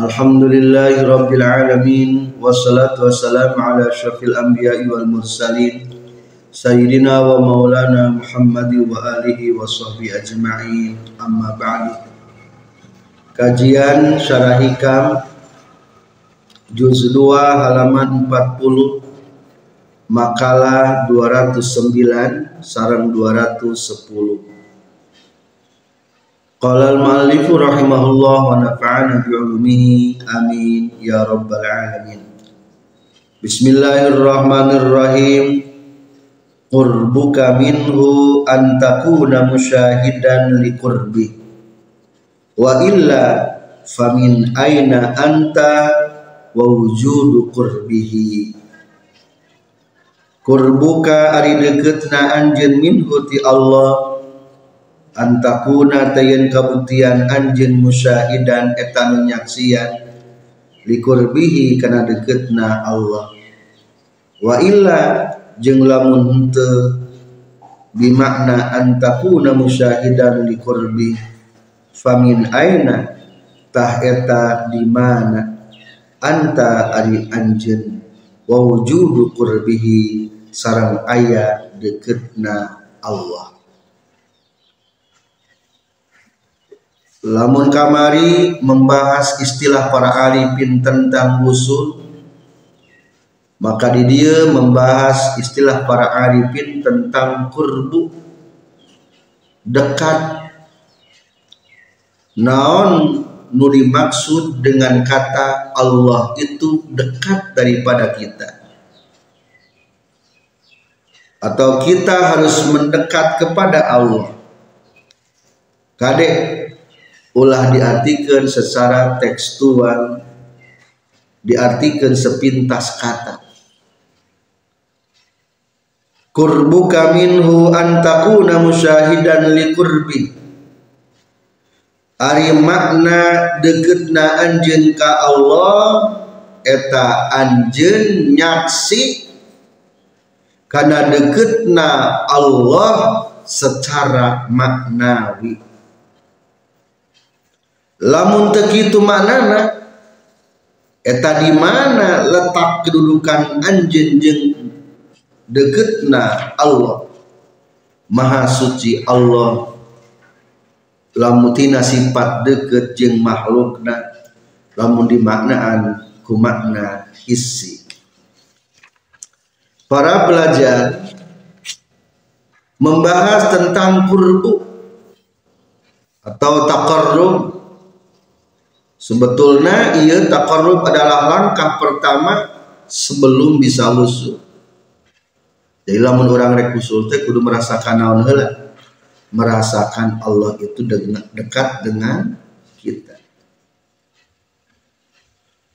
Alhamdulillahi rabbil alamin. Wassalatu wassalamu ala syafil anbiya'i wal mursalin. Sayyidina wa maulana Muhammadi wa alihi wa sahbihi ajma'in. Amma ba'du. Kajian Syarah Hikam Juz 2 halaman 40 Makalah 209 sarang 210 Qala al-muallifu rahimahullah wa nafa'ana bi'ulumihi amin. Ya rabbal alamin. Bismillahirrahmanirrahim. Qurbuka minhu an takuna musyahidan li qurbi wa illa famin aina anta wa wujudu qurbihi. Kurbuka ari deketna anjeun minhu ti Allah antakuna tayen kabuktian anjeun musyahidan eta nyaksian likurbihi kana deketna Allah. Wa illa jeung lamun henteu bimakna antakuna musyahidan likurbi famin aina tah eta di mana anta ari anjeun. Wa wujudu qurbihi sarang ayah deketna Allah lamun kamari membahas istilah para alipin tentang usul maka di dia membahas istilah para arifin tentang kurbu dekat naon nu dimaksud dengan kata Allah itu dekat daripada kita atau kita harus mendekat kepada Allah. Kadek ulah diartikan secara tekstual, diartikan sepintas kata. Kurbuka minhu antakuna musyahidan li kurbi. Ari makna deketna anjen ka Allah eta anjen nyaksi karena deketna Allah secara maknawi lamun tekitu maknana eta di mana letak kedudukan anjeun jeung deketna Allah? Maha suci Allah. Lamun tina sifat deket jeung makhlukna lamun dimaknaan ku makna hissi. Para pelajar membahas tentang kurbu atau takarrub sebetulnya ia takarrub adalah langkah pertama sebelum bisa lusuh jadi lamun orang rek usul teh kudu merasakan naon heula? Merasakan Allah itu dekat dengan kita.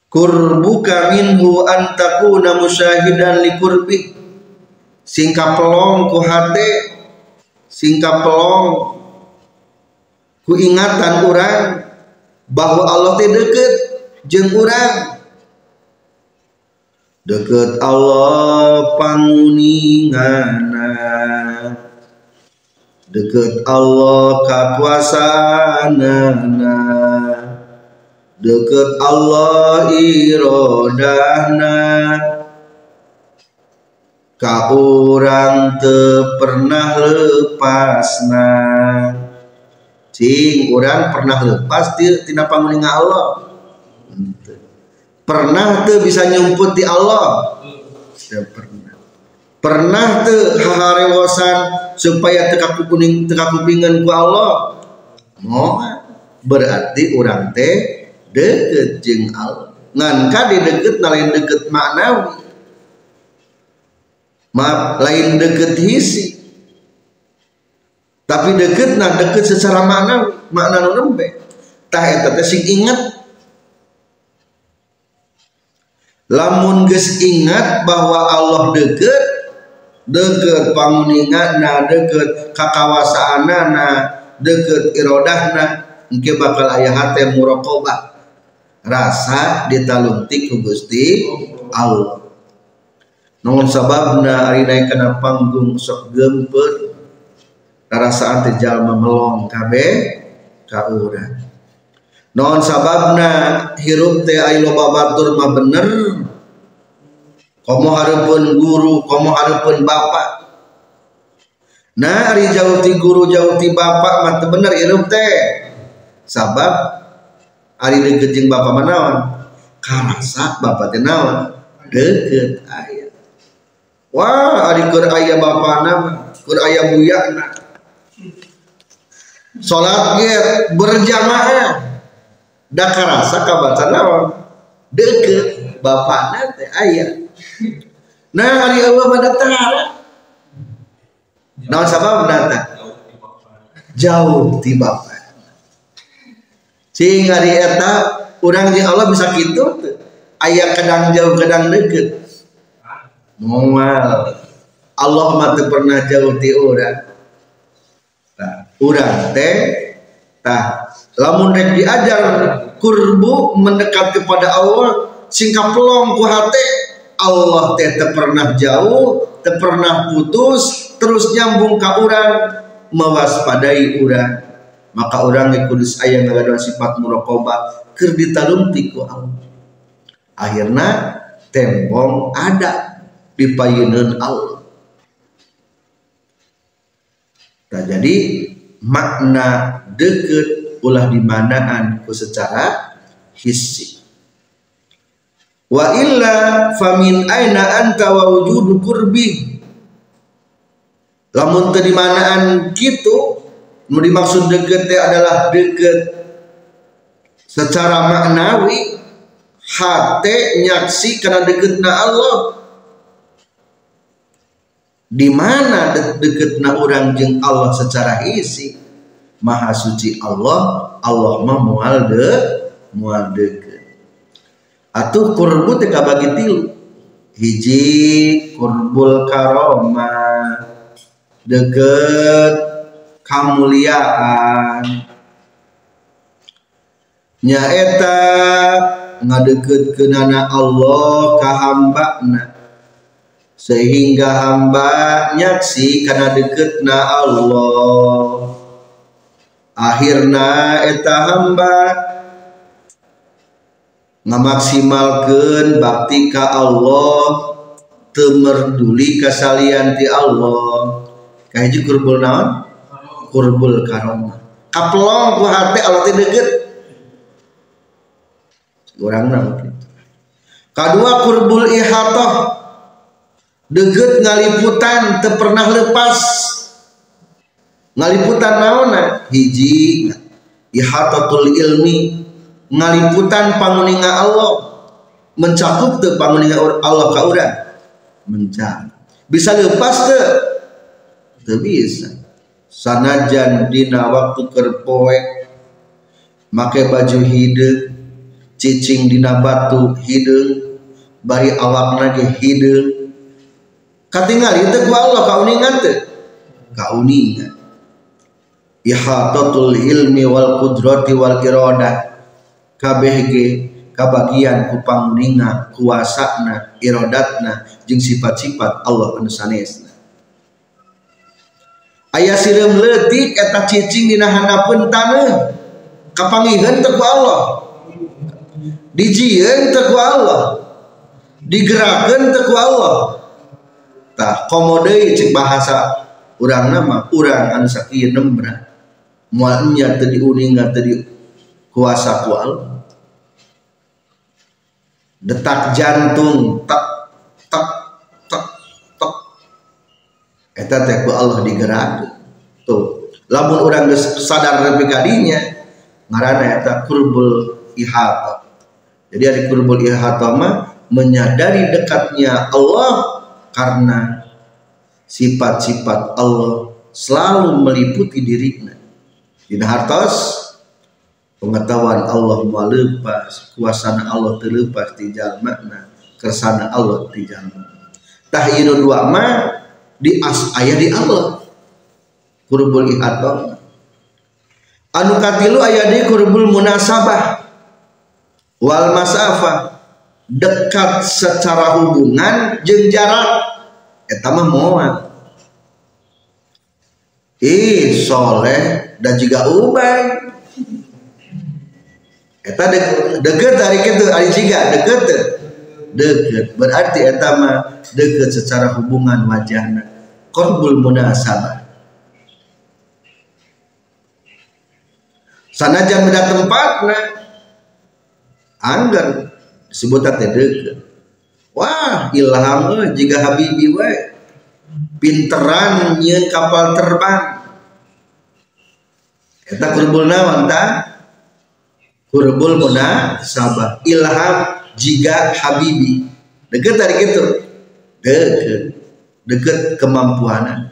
Kurbuka minhu antakuna musyahidan li kurbi. Singka pelong ku hate singka pelong ku ingatan orang bahwa Allah teh deket jeung urang. Deket Allah panguningana deket Allah kakuasaanana deket Allah irodahna. Ka orang te pernah lepasna cing orang pernah lepas dia tina panguninga Allah. Pernah tuh bisa nyumput di Allah? Pernah. Pernah tuh haharewasan supaya teka kuning teka kupingan ku Allah? Mau berarti orang teh deket jeng Allah. Ngan kadi deket na lain deket maknawi. Maaf lain deket hisi tapi deket na deket secara maknawi makna nu nembe. Tah eta teh sing inget lamun geus ingat bahwa Allah deket deket panguninganna deket kakawasaanana deket irodahna engke bakal aya hate muraqabah. Rasa ditaluntik ku Gusti Allah. Namun sababna ari naik kana panggung sok gempeur rasaan teh jalma melong kabeh ka urang non sababna hirup teh aya loba batur mah bener? Komo hareupeun guru komo hareupeun bapak nah ari jauh ti guru jauh ti bapak mah bener hirup teh. Sabab ari deukeut bapak naon? Karasa bapak teh naon? Deukeut aya. Wah ari keur aya bapana mah keur aya buyana salat ge berjamaah. Da karasa kabaca naon? Deket bapak nanti ayah nah hari Allah mendatang naon sabab datang jauh di bapak. Sehingga hari eta orang di Allah bisa gitu ayah kadang jauh kadang deket. Mual. Allah mati pernah jauh di orang orang teh tah lamun rek diajar kurbu mendekat kepada Allah singkap pelong ku hati Allah teh pernah jauh teh pernah putus terus nyambung ke orang mewaspadai orang maka orang yang kudus ayah ngagadon sifat muraqabah keur ditalumti ku Allah. Akhirnya tembong ada di payunan Allah. Nah, jadi makna deket ulah dimanaan ku secara hissi wa illa famin aina anta wa wujudu kurbi lamun teu dimanaan kitu nu dimaksud deket adalah deket secara maknawi hate nyaksi karena deketna Allah di mana deketna orang jeng Allah secara isi? Maha suci Allah Allah mah mual de mual deket. Atuh kurbu teh bagi tilu. Hiji kurbul karoma. Deket kamuliaan. Nyaeta ngadeket kenana Allah ka hambana sehingga hamba nyaksi karena deketna Allah. Akhirnya eta hamba ngamaksimalkan bakti ka Allah temerduli kasalian ti Allah. Kayak kurbul naon? Kurbul karoma kaplong ku hati Allah ti deket. Orang naon? Kedua kurbul ihatah deket ngaliputan te pernah lepas. Ngaliputan naona hiji. Ihatatul ilmi. Ngaliputan panguninga Allah. Mencakup tuh panguninga Allah ka urang. Mencakup. Bisa lepas tuh tuh bisa. Sanajan dina waktu kerpoe make baju hidung cicing dina batu hidung bari awak ge hidung katingali teu ku Allah kauningan teu kauningan ihatatul ilmi wal kudrati wal iradah kabeh ge kabagian ku pangninga kuasana iradatna jeung sifat-sifat Allah anu sanesna aya sireum eta cicing dina handapeun taneuh kapangiheun teu Allah. Dijieun teu Allah. Digerakkeun teu Allah tah komo deui cek bahasa urang nama urang anu sakieu nembra mualnya tadi uninga tadi kuasa kual. Detak jantung tak tak tak tak. Eta teh ku Allah digerak. Tuh lamun orang geus sadar nepi kadinya ngaranna eta kurbul ihata. Jadi ada kurbul ihata mah menyadari dekatnya Allah karena sifat-sifat Allah selalu meliputi dirinya. Dina hartos pengetahuan Allah melepas kuasa Allah terlepas di jalma kersana Allah di jalma tahyinu dua ma di as ayah di Allah. Kurbul ihadah anu katilu ayah di kurbul munasabah. Wal masafah dekat secara hubungan jeung jarak eta mah moal. Ih soleh dan juga ubay. Eta de deket dari itu ari jiga deket deket berarti eta mah deket secara hubungan wajahna. Qurbul munasabah. Sanajan beda tempatna anggar disebut teh wah ilham jika habibi we pinteran nyeun kapal terbang. Eta kurbul naon ta? Kurbul muna sabah ilham jika habibi. Deket dari gitu deket. Deket kemampuan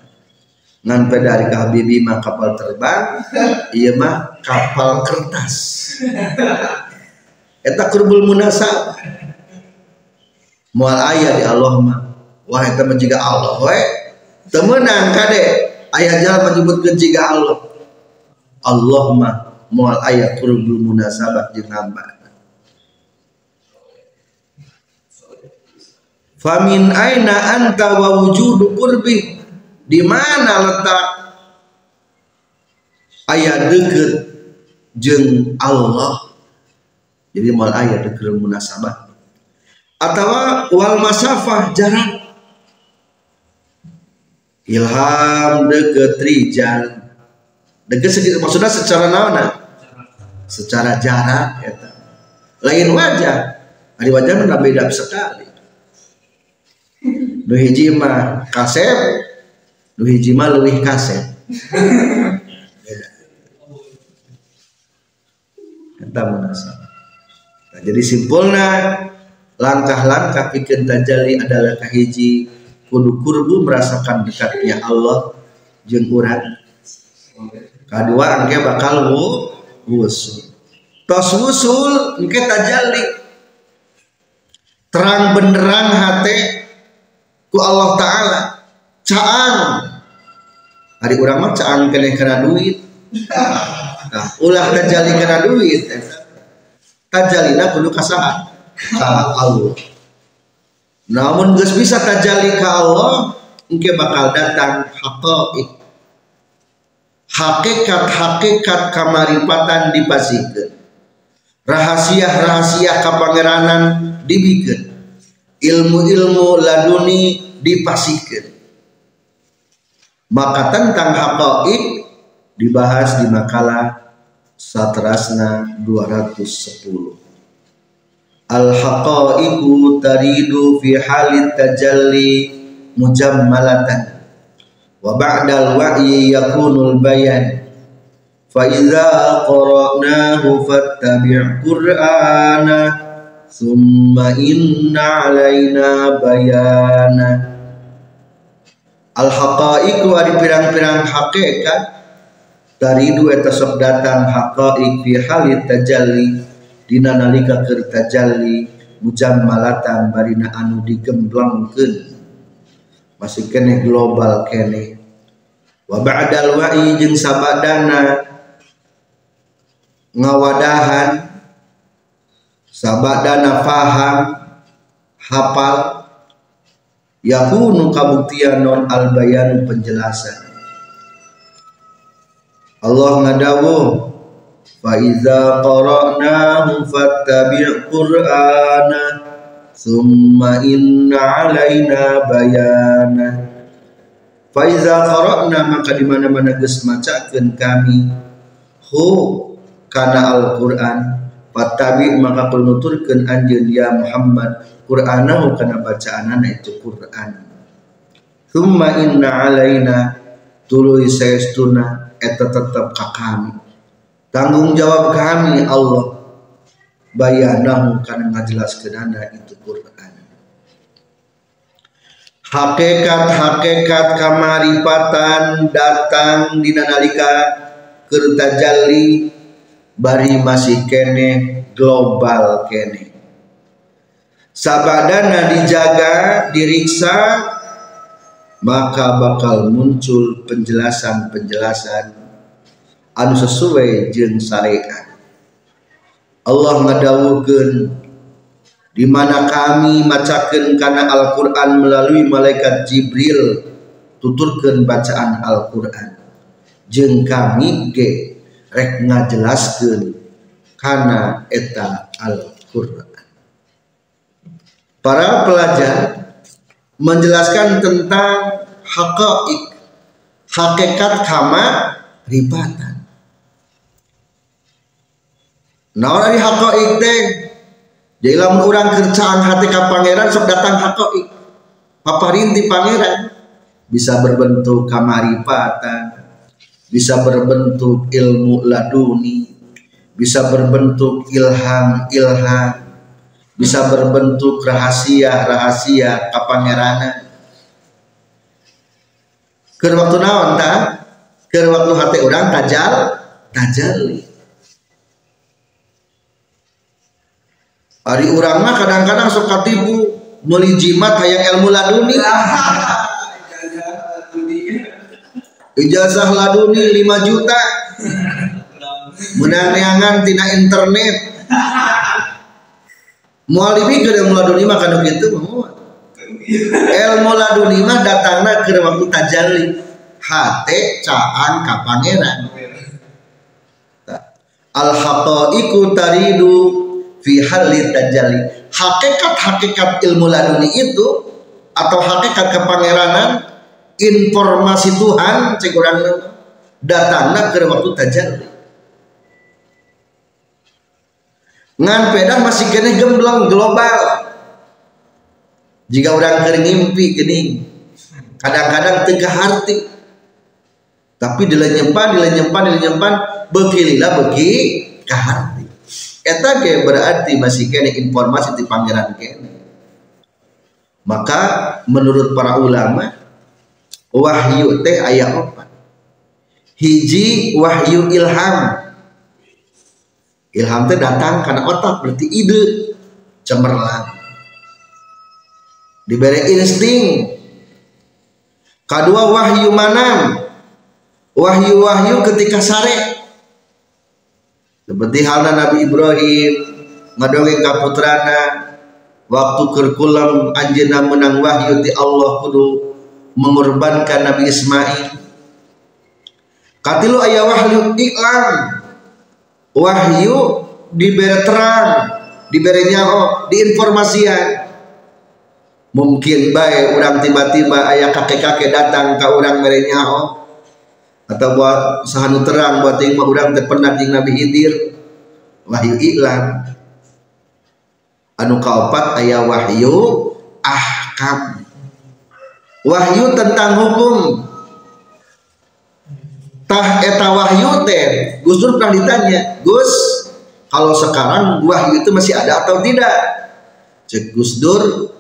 ngan dari ke habibi mah kapal terbang iya mah kapal kertas eta kurbul munasabah mual ayah di Allah mah. Wah itu menjaga Allah we. Temenang kade. Ayah jalan menyebutkan jika Allah. Allah mah mual ayah kurbul munasabah jeung hamba. Famin aina anta wa wujudu qurbi? Di mana letak ayat deket jeng Allah jadi mual ayat deket munasabah. Atau wal masafah jarak ilham deket rijal. Deket segitu maksudnya secara naona secara jarak ya lain wajah. Ada wajah mana beda sekali. Nu hiji mah kasep nu hiji mah leuwih kasep. Beda. Nah, jadi simpulnya langkah-langkah pikir tajali adalah kahiji kudu kurbu merasakan dekatnya Allah jeung kedua engke bakal wusul. Tos wusul engke tajali. Terang benderang hati ku Allah Ta'ala. Caang hari urang mah caang kena duit. Nah, ulah tajali kena duit tajalina kudu kasahan ka Allah. Namun geus bisa tajali ka Allah engke bakal datang haqaiq. Hakikat-hakikat kamaripatan dipasikeun rahasia-rahasia kapangeranan dibikeun. Ilmu-ilmu laduni dipasikeun. Maka tentang haqaiq dibahas di makalah Satrasna 210 al haqaiqu taridu fi halit tajalli mujammalatan wa ba'dal wa'yi yakunul bayan. Fa idza qara'nahu fattabi' qur'ana summa inna alaina bayana. Al haqaiqu ari pirang-pirang hakikat taridu eta sok datang haqaiq fi halit tajalli. Dina nalika keur tajalli malatan barina anu digemblangkeun masih kene global kene wa ba'dal wa'i jeung sabadana ngawadahan sabadana faham hafal. Yakunu kabuktian non albayanu penjelasan Allah ngadawu Faiza qara'nahu fattabi' qur'ana. Thumma inna alaina bayana. Faiza qara'na maka di mana mana geus macakeun kami. Hu kana Al-Qur'an. Fattabi maka penuturkeun anjeun ya Muhammad. Qur'anahu kana bacaanana itu Qur'an. Thumma inna alaina tuluy saestuna eta tetep ka kami. Tanggung jawab kami Allah. Bayanahu karena ngajelaskeun itu Quran. Hakikat-hakikat kamaripatan datang di nalika kertajalli bari masih kene global kene. Sabadana dijaga diriksa maka bakal muncul penjelasan-penjelasan anu sesuai jeung syariat. Allah ngadawukeun di mana kami macakeun kana Al-Qur'an melalui malaikat Jibril tuturkeun bacaan Al-Qur'an. Jeung kami ge rek ngajelaskeun kana eta Al-Qur'an. Para pelajar menjelaskan tentang hakaik hakikat kama ribatan. Nah dari hakaik teh jadi lamun orang kerjaan hati ka pangeran sok datang hakaik paparinti pangeran. Bisa berbentuk kamaripatan bisa berbentuk ilmu laduni bisa berbentuk ilham ilham bisa berbentuk rahasia-rahasia kapangeranan ke waktu naon ta? Ke waktu hati orang tajal tajali hari orang mah kadang-kadang sok katibu meuli jimat hayang ilmu laduni. Ijazah laduni 5 juta. Menang neangan tina internet mualibi ke ilmu laduni mah kanu kitu ilmu laduni mah datangna ke waktu tajalli. Hate caan ka pangeran. Al haqaiqu taridu fi halli tajalli. Hakikat hakikat ilmu laduni itu atau hakikat kepangeranan informasi Tuhan cek urang datangna ke waktu tajalli ngan pedah masih kena gemblong global. Jika orang kering ngimpi kening kadang-kadang tengah hati. Tapi dilenyempan dilenyempan dilenyempan begililah begi ke eta ke berarti masih kena informasi di pangeran kene. Maka menurut para ulama wahyu teh ayat opat. Hiji wahyu ilham ilham itu datang karena otak berarti ide. Cemerlang. Diberi insting. Kedua wahyu manam wahyu-wahyu ketika sare. Seperti halnya Nabi Ibrahim ngadongeng kaputrana waktu kerkulam anjena menang wahyu di Allah kudu mengorbankan Nabi Ismail. Katilu ayah wahyu iklan wahyu diberi terang diberi nyaho diinformasikan mungkin baik orang tiba-tiba ayah kakek-kakek datang ke orang beri nyaho atau buat sahanu terang buat yang orang terpernah di Nabi Hidir. Wahyu iklan anu kaopat ayah wahyu ahkam. Wahyu tentang hukum tah eta wahyu teh Gus Dur pernah ditanya Gus kalau sekarang wahyu itu masih ada atau tidak? Cek Gus Dur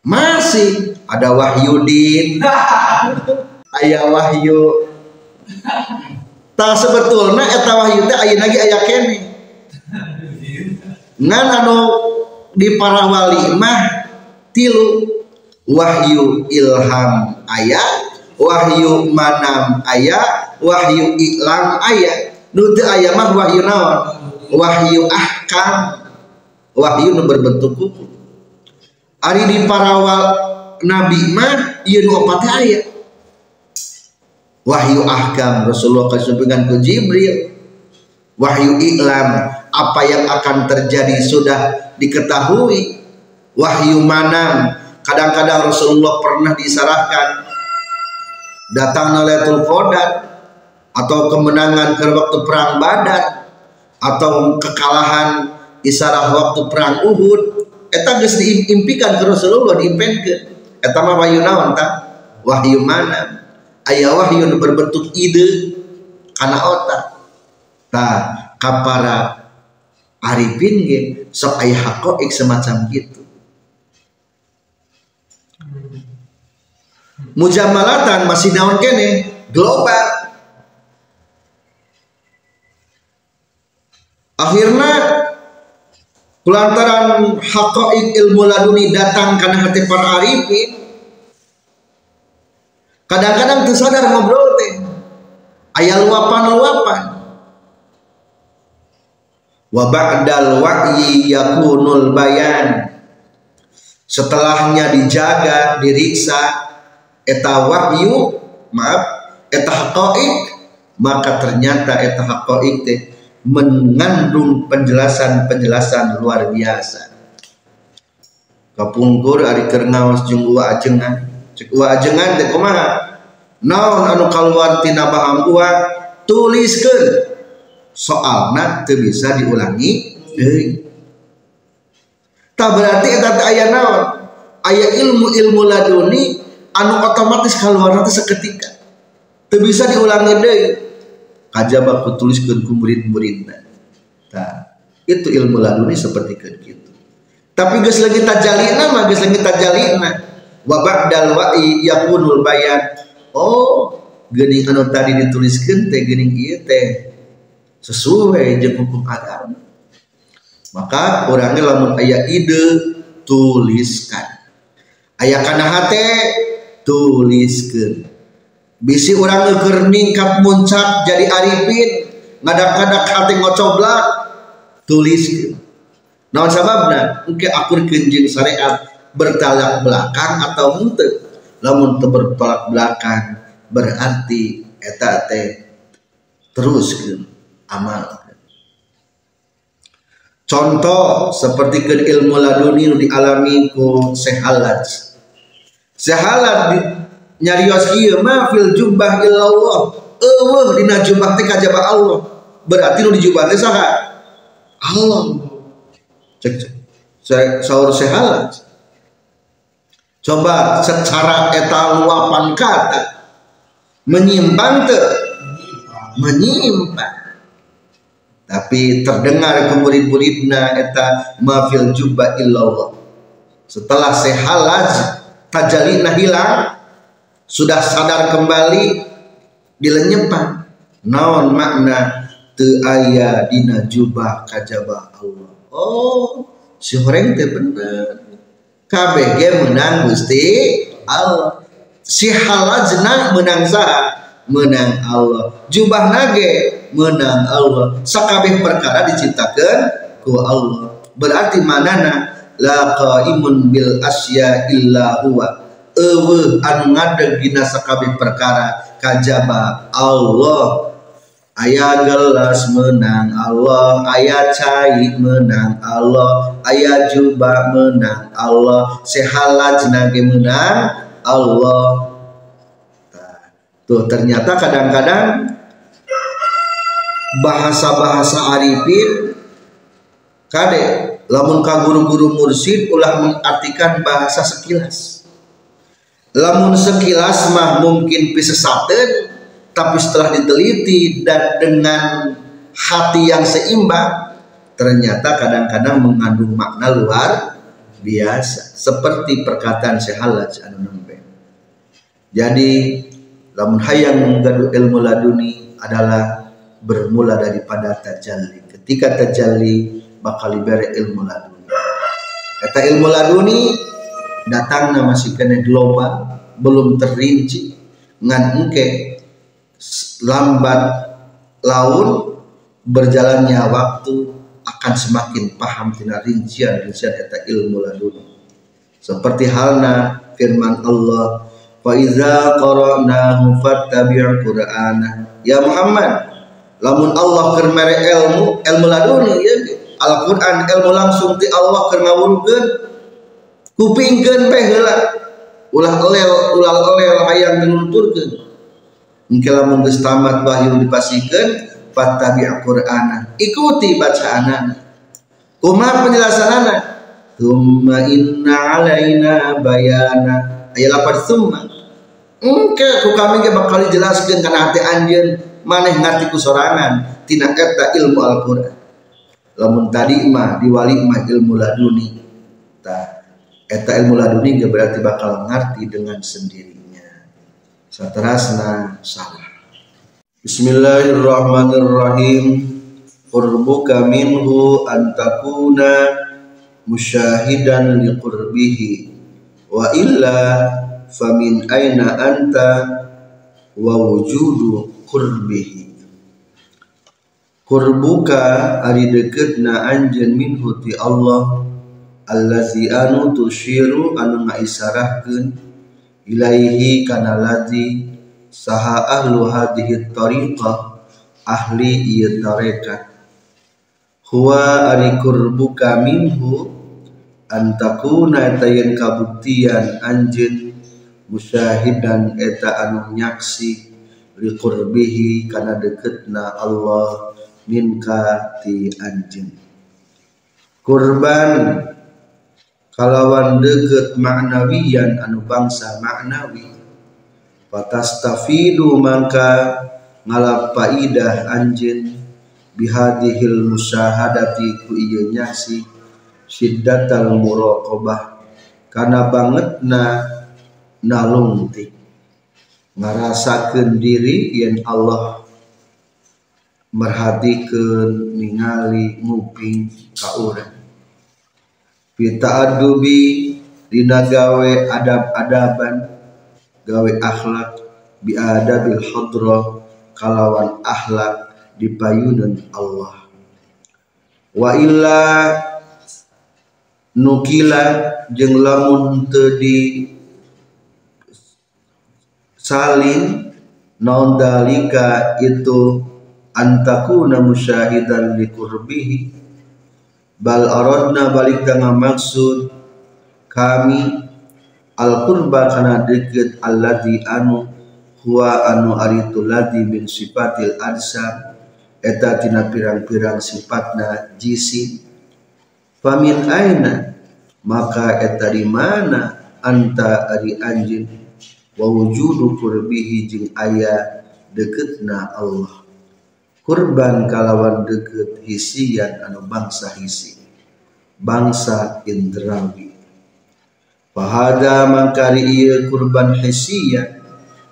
masih ada Wahyudin ayah wahyu. Tak sebetulnya eta wahyu teh aya lagi ayah kene. Ngan anu di para wali mah tilu wahyu ilham ayat wahyu manam ayat wahyu iklam ayat nutu ayat mah wahyu naon? Wahyu ahkam. Wahyu nu berbentuk hukum ari di para nabi mah ieu nu opat ayat wahyu ahkam Rasulullah kasumpengan ke Jibril. Wahyu iklam apa yang akan terjadi sudah diketahui. Wahyu manam kadang-kadang Rasulullah pernah disarahkan datang Lailatul Qadar atau kemenangan ke waktu perang Badar atau kekalahan isarah waktu perang Uhud eta geus diimpikan ke Rasulullah diimpenkeun eta mah wahyu naon ta wahyu mana? Aya wahyu berbentuk ide kana otak ta kapara arifin ge sok aya hakoik semacam gitu mujamalatan masih naon kene? Global. Akhirnya kulantaran haqqaiq ilmu laduni datang karena hati para arifin. Kadang-kadang tersadar ngobrol teh. Aya luapan-luapan wa ba'dal wa'yi yakunul bayan. Setelahnya dijaga diriksa eta wahyu maaf eta haqaiq maka ternyata eta haqaiq teh mengandung penjelasan-penjelasan luar biasa. Kapungkur ari keur ngaos jeung ajengan. Cek ajengan teh kumaha? Naon anu kaluar tina paham ua tuliskeun. Soalna teu bisa diulangi deui tak berarti eta aya naon? Aya ilmu-ilmu laduni anu otomatis keluar nanti seketika. Teu bisa diulangi deui kajaba tuliskeun ku murid-muridna. Nah itu ilmu laduni seperti gitu. Tapi geus lagi tajalina mah geus lagi tajalina. Wa ba'dal wa'i yakunul bayan. Oh geuning anu tadi dituliskeun teh geuning ieu teh sesuai jeung hukum agama. Maka orangnya lamun aya ide tuliskan. Aya kana hate tuliskeun. Bisi orang ngeker ningkat muncak jadi arifin ngadak-ngadak hati ngocoblak tuliskan naon sababna? Engke akur kenjing syariat bertolak belakang atau lamun teu bertolak belakang berarti eta teh teruskeun amal contoh seperti ke ilmu laduni dialami ku sehalat sehalat nyarios ieu ma fil jubah illallah. Eueuh dina jubah teh kajaba Allah. Berarti nu di jubah teh saha? Allah. Cek cek. Saur sehalat. Coba secara eta luapan kata menyimpang teu menyimpang. Tapi terdengar ke murid-muridna eta mafil jubah illallah. Setelah sehalaj tajalina hilang sudah sadar kembali dilenyepan naon makna te aya dina jubah kajaba Allah? Oh si horeng teh bener. Kabeh ge menang Gusti Allah. Si halajna menang saha? Menang Allah. Jubah nage? Menang Allah. Sakabeh perkara diciptakan ku Allah. Berarti manana la qaimun bil asya illa huwa. Eueuh anu ngadeg dina sakabeh perkara kajaba Allah. Aya gelas menang Allah aya cai menang Allah aya jubah menang Allah sehalaj nage menang Allah. Tuh ternyata kadang-kadang bahasa-bahasa arifin kade lamun ka guru-guru mursid ulah mengartikan bahasa sekilas. Lamun sekilas mah mungkin bisa satu tapi setelah diteliti dan dengan hati yang seimbang ternyata kadang-kadang mengandung makna luar biasa. Seperti perkataan sehalaj anu nembe. Jadi lamun hayang menggaduh ilmu laduni adalah bermula daripada tajalli. Ketika tajalli bakal libere ilmu laduni. Kata ilmu laduni datangnya masih kena global belum terinci. Ngan engke lambat laun berjalannya waktu akan semakin paham tina rincian rincian eta ilmu laduni. Seperti halna firman Allah fa iza qara'nahu fattabi' qur'ana. Ya Muhammad lamun Allah keur ilmu ilmu laduni ya Al-Qur'an ilmu langsung ti Allah keur ngawurkeun kupingkeun pe heula. Ulah elel ulah elel hayang dinuturkeun engke lamun geus tamat wahyu dipasikeun fattabi' qur'ana ikuti bacaanana kumaha penjelasanana thumma inna alaina bayana. Aya lapan summa engke ku kami ge bakal dijelaskeun kana hati anjeun maneh ngarti ku sorangan. Tina eta ilmu Al-Qur'an lamun tadi mah diwali mah ilmu laduni. Tah eta ilmu laduni gak berarti bakal ngerti dengan sendirinya. Satrasna salah. Bismillahirrahmanirrahim. Qurbuka minhu antakuna musyahidan liqurbihi. Wa illa famin aina anta wa wujudu qurbihi kurbuka ari deketna anjeun minhu ti Allah allazi anu tusyiru anu ngaisarahkeun ilaihi kana ladzi saha ahlu hadhihi tariqah ahli ieu tarekat. Huwa ari kurbuka minhu antakuna tayen kabuktian anjeun musyahidan eta anu nyaksi liqurbihi kana deketna Allah minka ti anjeun kurban kalawan deket maknawian anu bangsa maknawi. Fatastafidu mangka ngalap faidah anjeun bihadihil musyahadati ku ieu nyaksi syiddatal muraqabah. Kana bangetna nalung ti ngarasakeun diri yen Allah merhatikeun ningali nguping ka urang. Adubi dina gawe adab-adaban gawe akhlak bi adabil hadra kalawan akhlak di payunan Allah. Wa illa nukila jeung lamun teu di salin naon dalika itu antakuna musyahidan likurbihi bal aradna balik dengan maksud kami al qurba kana deket alladzi anu huwa anu aritu ladzi min sifatil adsa eta tina pirang-pirang sifatna jisi famin aina maka eta di mana anta ari anjin wa wujudu qurbihi jeung aya deketna Allah kurban kalawan deket hisian anu bangsa hisi. Bangsa indrawi. Fahada mangkari iya kurban hisian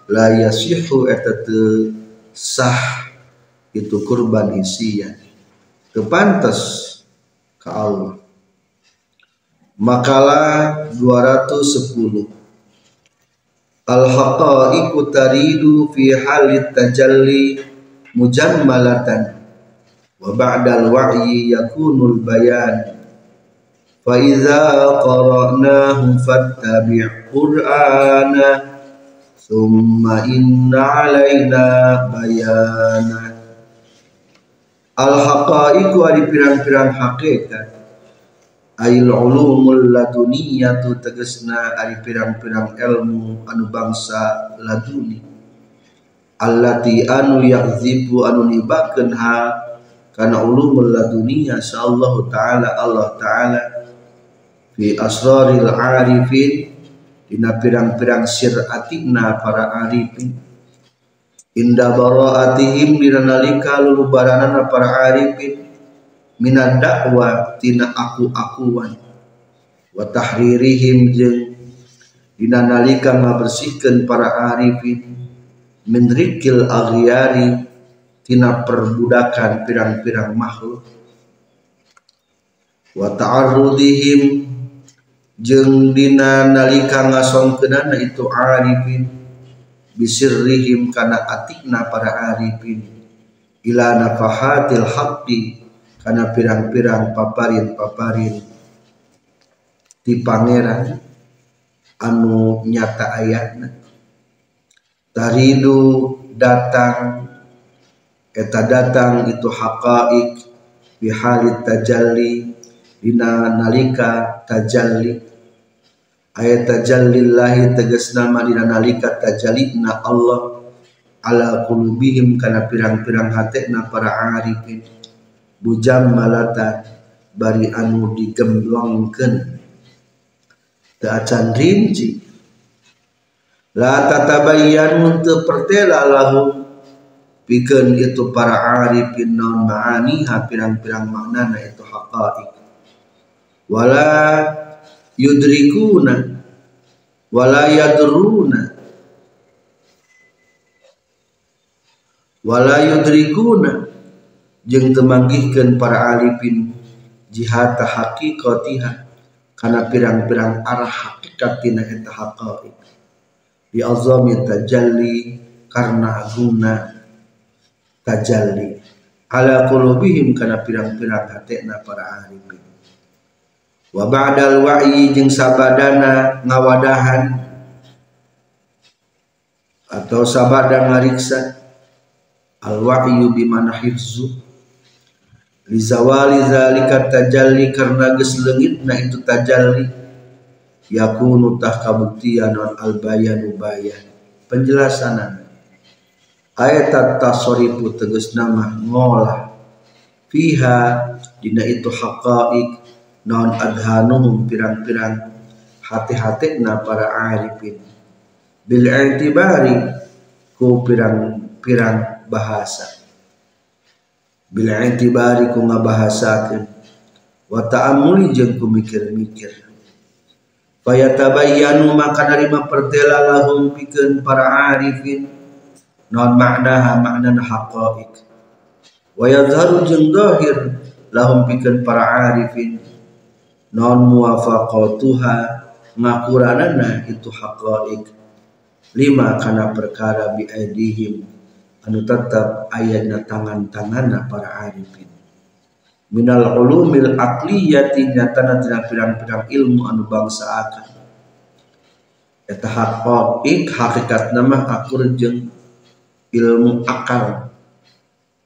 la yasihu eta sah itu kurban hisian kepantas ke Allah. Makalah 210 Al-haqaiqu taridu fi halit tajalli mujammalatan. Wa ba'dal wa'yi yakunul bayan. Fa idza qara'nahu fattabi' qur'ana summa inna 'alaina bayana. Al haqaiqu ari pirang-pirang hakikat. Ail ulumul laduniyatu tegesna ari pirang-pirang ilmu anu bangsa laduni allati anu yakzibu anu nibakeun ha kana ulumul ladunia sallallahu taala Allah taala fi asraril arifin dina pirang-pirang siratina para arifin. Inda baraatihim dina nalika lulubaranana para arifin minad dakwah tina aku-akuan. Wa tahririhim jeung dina nalika ngabersihkeun para arifin menrikil aghyari tina perbudakan pirang-pirang makhluk. Wa ta'arrudihim jeung dina nalika ngasongkeunana itu arifin. Bisirrihim kana atikna para arifin. Ila nafahatil haqqi kana pirang-pirang paparin-paparin. Di pangeran anu nyata ayatna taridu datang eta datang itu haqaik bihalit tajalli dina nalika tajalli. Ayat tajallillahi tegasna dina nalika tajallina Allah ala qulubihim kana pirang-pirang hatena para arifin. Bujam malata bari anu digemblongkeun. Teu acan rinci la tatabayyan untuk pertela lahu. Pikeun itu para arifin naon ma'ani ha pirang-pirang maknana itu haqa'iq. Wala yudrikuna. Wala yadruna. Wala yudrikuna. Jeung temanggihkeun para arifin jihata haqiqatiha karena pirang-pirang arah hakikat tina eta haqaiq bi azami tajalli karena aguna tajalli. Ala qulubihim karena pirang-pirang hatena para arifin wa ba'dal wa'yi jeung sabadana ngawadahan atau sabada ngariksa al wa'yu bimana hifzu? Li zawali zalika tajalli karena geus leungitna itu tajalli yakunu tah kabuktian al bayanu bayan penjelasan ayat tasorifu tegas nama ngolah. Fiha dina itu haqaik non adhanuhum pirang-pirang. Hati-hati na para arifin. Bil i'tibari ku pirang-pirang bahasa. Bil i'tibari ku ngabahasakeun wa ta'ammuli jeung ku mikir-mikir fayatabayyanu maka dari mempertela lahum pikeun para arifin. Non makna makna haqaik wa yadharu jeung lahum pikeun para arifin. Non muwafaqatuha ngakuranana itu haqaik lima kana perkara bi aidihim anu tetap ayatna tangan-tanganna para arifin minal ulumil aqliyati nyatana tina pirang-pirang ilmu anu bangsa akan. Eta haqaik hakikat nama akur jeung ilmu akal.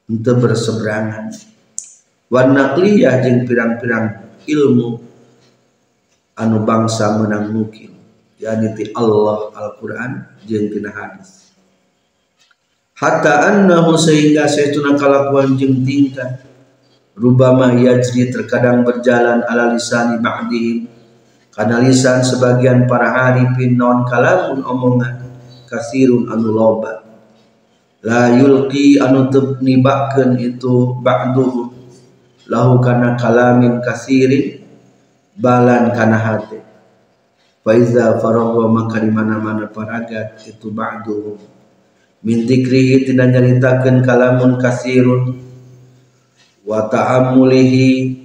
Untuk berseberangan. Warna naqliyah jeung pirang-pirang ilmu anu bangsa menang mungkin. Yakni ti Allah Al-Qur'an jeung tina hadis. Hatta annahu sehingga saytuna kalakuan jeung tingkah rubama yajri terkadang berjalan ala lisani ba'dihim. Kana lisan sebagian para arifin non kalamun omongan kasirun anu loba. La yulqi anu tebnibakeun itu ba'duhum. Lahu kana kalamin kasirin balan kana hati. Faiza faragha maka mana-mana paragat itu ba'du min dzikrihi nyaritakeun kalamun kasirun wa ta'ammulihi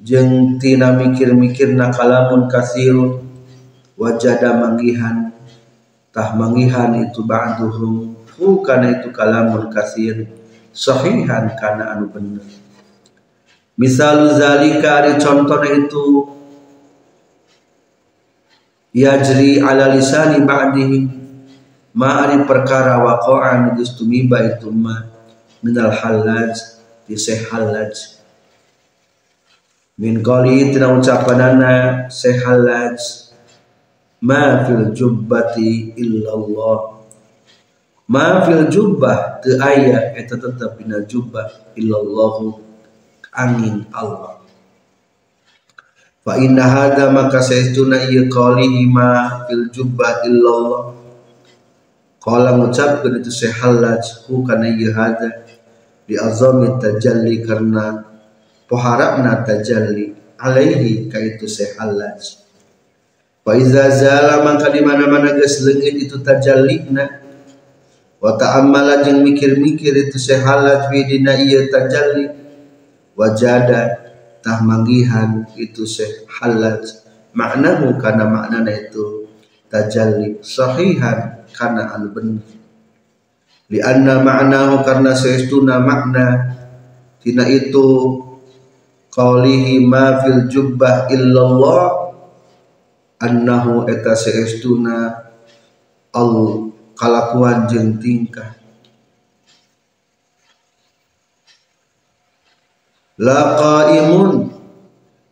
jeung tina mikir-mikirna kalamun kasirun. Wajada manggihan tah manggihan itu ba'duhum. Hu kana itu kalamun kasir sahihan kana anu bener. Misal zalika ada contohnya itu yajri ala lisani ba'dihim ma ari perkara waqa'an geus tumiba itu ma minal halaj di sehalaj min qali tina ucapanana sehalaj ma fil jubbati illallah. Ma fil jubbah teu aya eta tetep dina jubbah illallahu angin Allah. Fa inna hadha maka saestuna ieu qalihi ma fil jubbah illallah. Qala ngucapkeun itu sehallaj hu kana ieu di azami tajalli karena poharapna tajalli alaihi ka itu sehallaj fa iza zala maka di mana-mana geus leungit itu tajallina. Wa ta'ammala jeung mikir-mikir itu sehallaj fi dina ieu tajalli. Wajada tah manggihan itu syekh halal maknamu karena maknana itu tajalli sahihan karena al benar li anna maknahu karena seestuna makna. Tina itu qaulihi ma fil jubbah illallah annahu eta seestuna al kalakuan jeung tingkah. La qaimun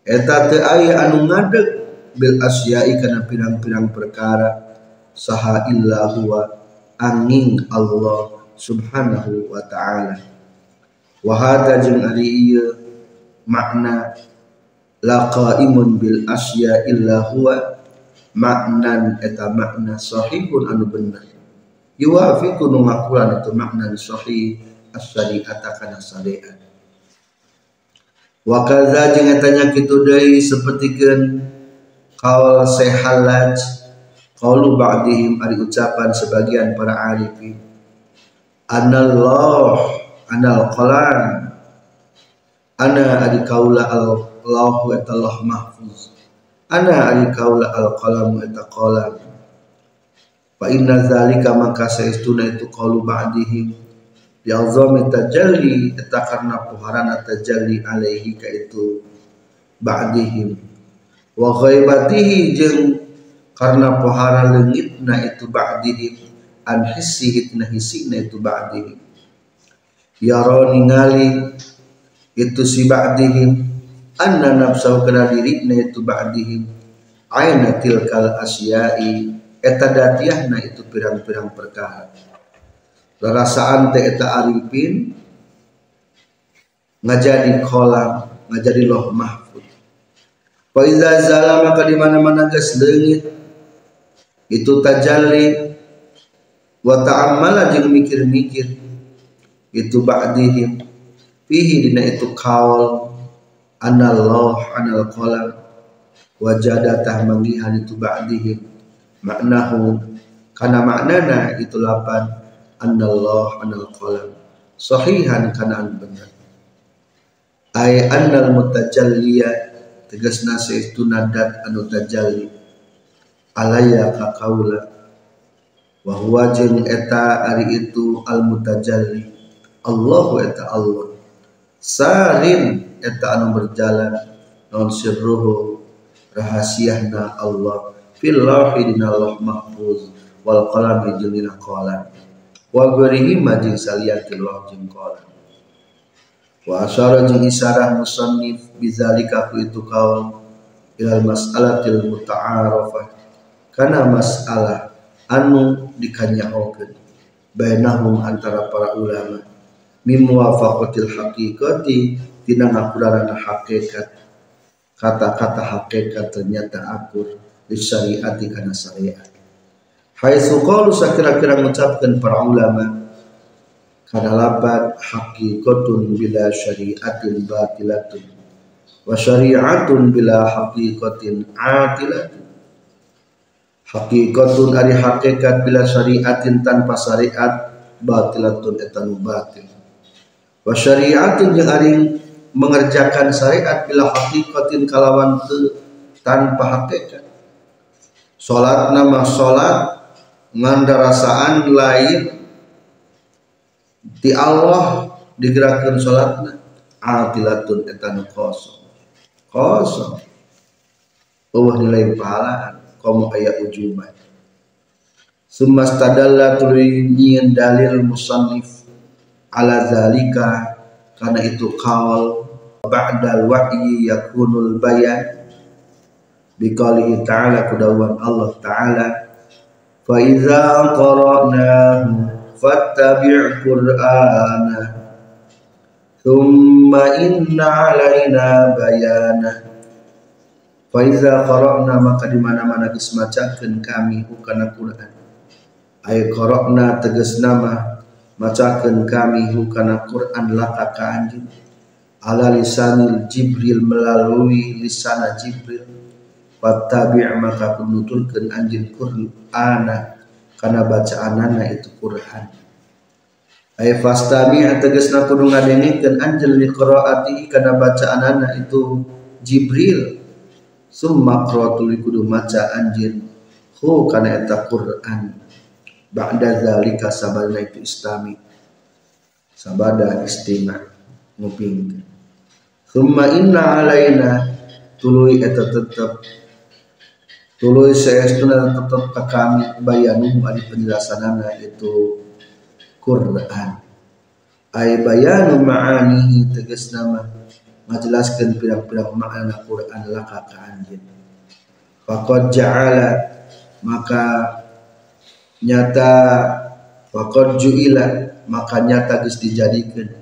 eta teu aya anu ngadeg bil asyai kana pirang-pirang perkara saha illa huwa angin Allah subhanahu wa ta'ala. Wa hada jeung ari ieu makna la qaimun bil asya illa huwa. Maknan eta makna sahihun anu bener. Yuwafiqu nu ngakulan itu makna sahih as-syari'ata kana syariat. Wa kadza jeung tanya kitu deui sapertikeun qaul sehalaj qaulu ba'dihim ari ucapan sebagian para arifin anallah anal qalan ana adi kaula Allah wa ta'ala mahfuz. Ana ari kaula al qalam eta qalam. Fa inna zalika maka saestuna itu qalu ba'dihim. Bi azami tajalli eta karena puharana tajalli alaihi ka itu. Ba'dihim. Wa ghaibatihi jeung karena pohara leungitna itu ba'dihim an tina hisina itu ba'dihim yaro ningali itu si ba'dihim anna nafsahu kana dirina itu ba'dihim aina tilkal asyai. Eta datiahna itu pirang-pirang perkara. Rasaan teh eta arifin ngajadi kolam ngajadi loh mahfud. Fa iza zala maka di mana-mana geus leungit itu tajalli. Wa ta'ammala jeung mikir-mikir. Itu ba'dihim fihi dina itu kaul. Anallah anal qalam wajadatah manggihan itu ba'dihim maknahu. Karena maknana itu lapan. Anallah anal qalam sahihan an benar. Ay annal mutajalliya. Tegasna itu nadat anu tajalli alaya ka kaula wa jeung eta ari itu al mutajalli Allahu eta Allah. Sarin eta anu berjalan non sirruhu rahasiahna Allah. Fil lawhi dina Allah mahfuz wal qalam jeung dina wa ghairihi majing saliyatil Allah jeung qalam. Wa asyara jeung isarah musannif bizalika itu kaum ilal mas'alatil muta'arafah kana masalah anu dikanyahokeun bainahum antara para ulama. Mim muwafaqatil haqiqati tina ngakurana hakikat. Kata-kata hakikat ternyata akur di syariati kana syariat. Haitsu qalu sakira-kira mengucapkan para ulama kana lapat haqiqatun bila syari'atin batilatun wa syari'atun bila haqiqatin atilatun haqiqatun ari hakikat bila syari'atin tanpa syariat batilatun etanu batil. Wa syari'atun yang ari mengerjakan syariat bila haqiqatin kalawan te, tanpa hakikat. Salat nama salat ngandarasaan lain di Allah digerakkan sholatna atilatun etan kosong. Kosong. Allah nilai pahalaan kamu ayat ujuban summa stadalla tulinyin dalil musannif ala zalika karena itu kawal ba'dal wahyi yakunul bayan. Biqalihi ta'ala kudawan Allah ta'ala fa iza qara'nahu fattabi' qur'ana thumma inna alaina bayana fa iza qara'na maka di mana-mana geus macakeun kami hukana Quran ay qara'na tegas nama macakeun kami hukana Quran laka ka anjeun ala lisanil Jibril melalui lisana Jibril. Fattabi' maka kunutulkeun anjeun Qur'ana karena bacaanana itu Quran. Ay fastami tegasna kudu ngadengikeun anjeun li qiraati kana bacaanana itu Jibril summa qira'atu kudu maca anjeun hu kana eta Quran. Ba'da zalika sabana itu istami. Sabada istima. Nguping. Summa inna alaina. Tuluy eta tetep. Tuluy saestuna tetep ka kami bayanu ari penjelasanana itu Quran. Ay bayanu ma'anihi tegas nama ngajelaskeun pirang-pirang makna Quran laka ka anjeun faqad ja'ala maka nyata faqad ju'ila maka nyata geus dijadikeun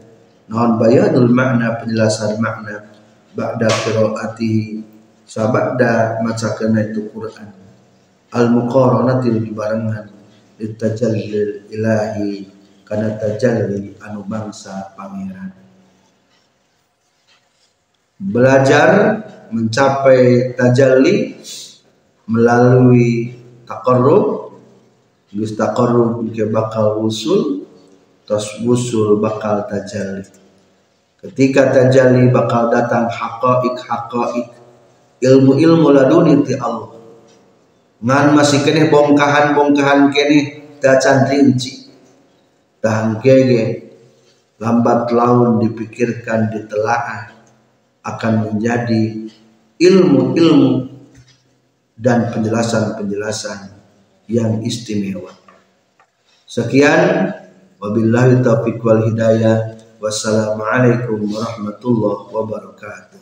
naon bayanul makna penjelasan makna ba'da qiraatihi sabada macakeuna itu Quran. Al muqaranati lebih barengan litajallil ilahi kana tajalli anu bangsa pangeran belajar mencapai tajalli melalui taqarrub. Geus taqarrub ke bakal usul tos usul bakal tajalli. Ketika tajalli bakal datang haqaik haqaik ilmu-ilmu laduni ti Allah. Ngan masih kene bongkahan-bongkahan kene tacan rinci tahan kege lambat laun dipikirkan ditelaah akan menjadi ilmu-ilmu dan penjelasan-penjelasan yang istimewa. Sekian wabillahi taufiq wal hidayah. Wassalamualaikum warahmatullahi wabarakatuh.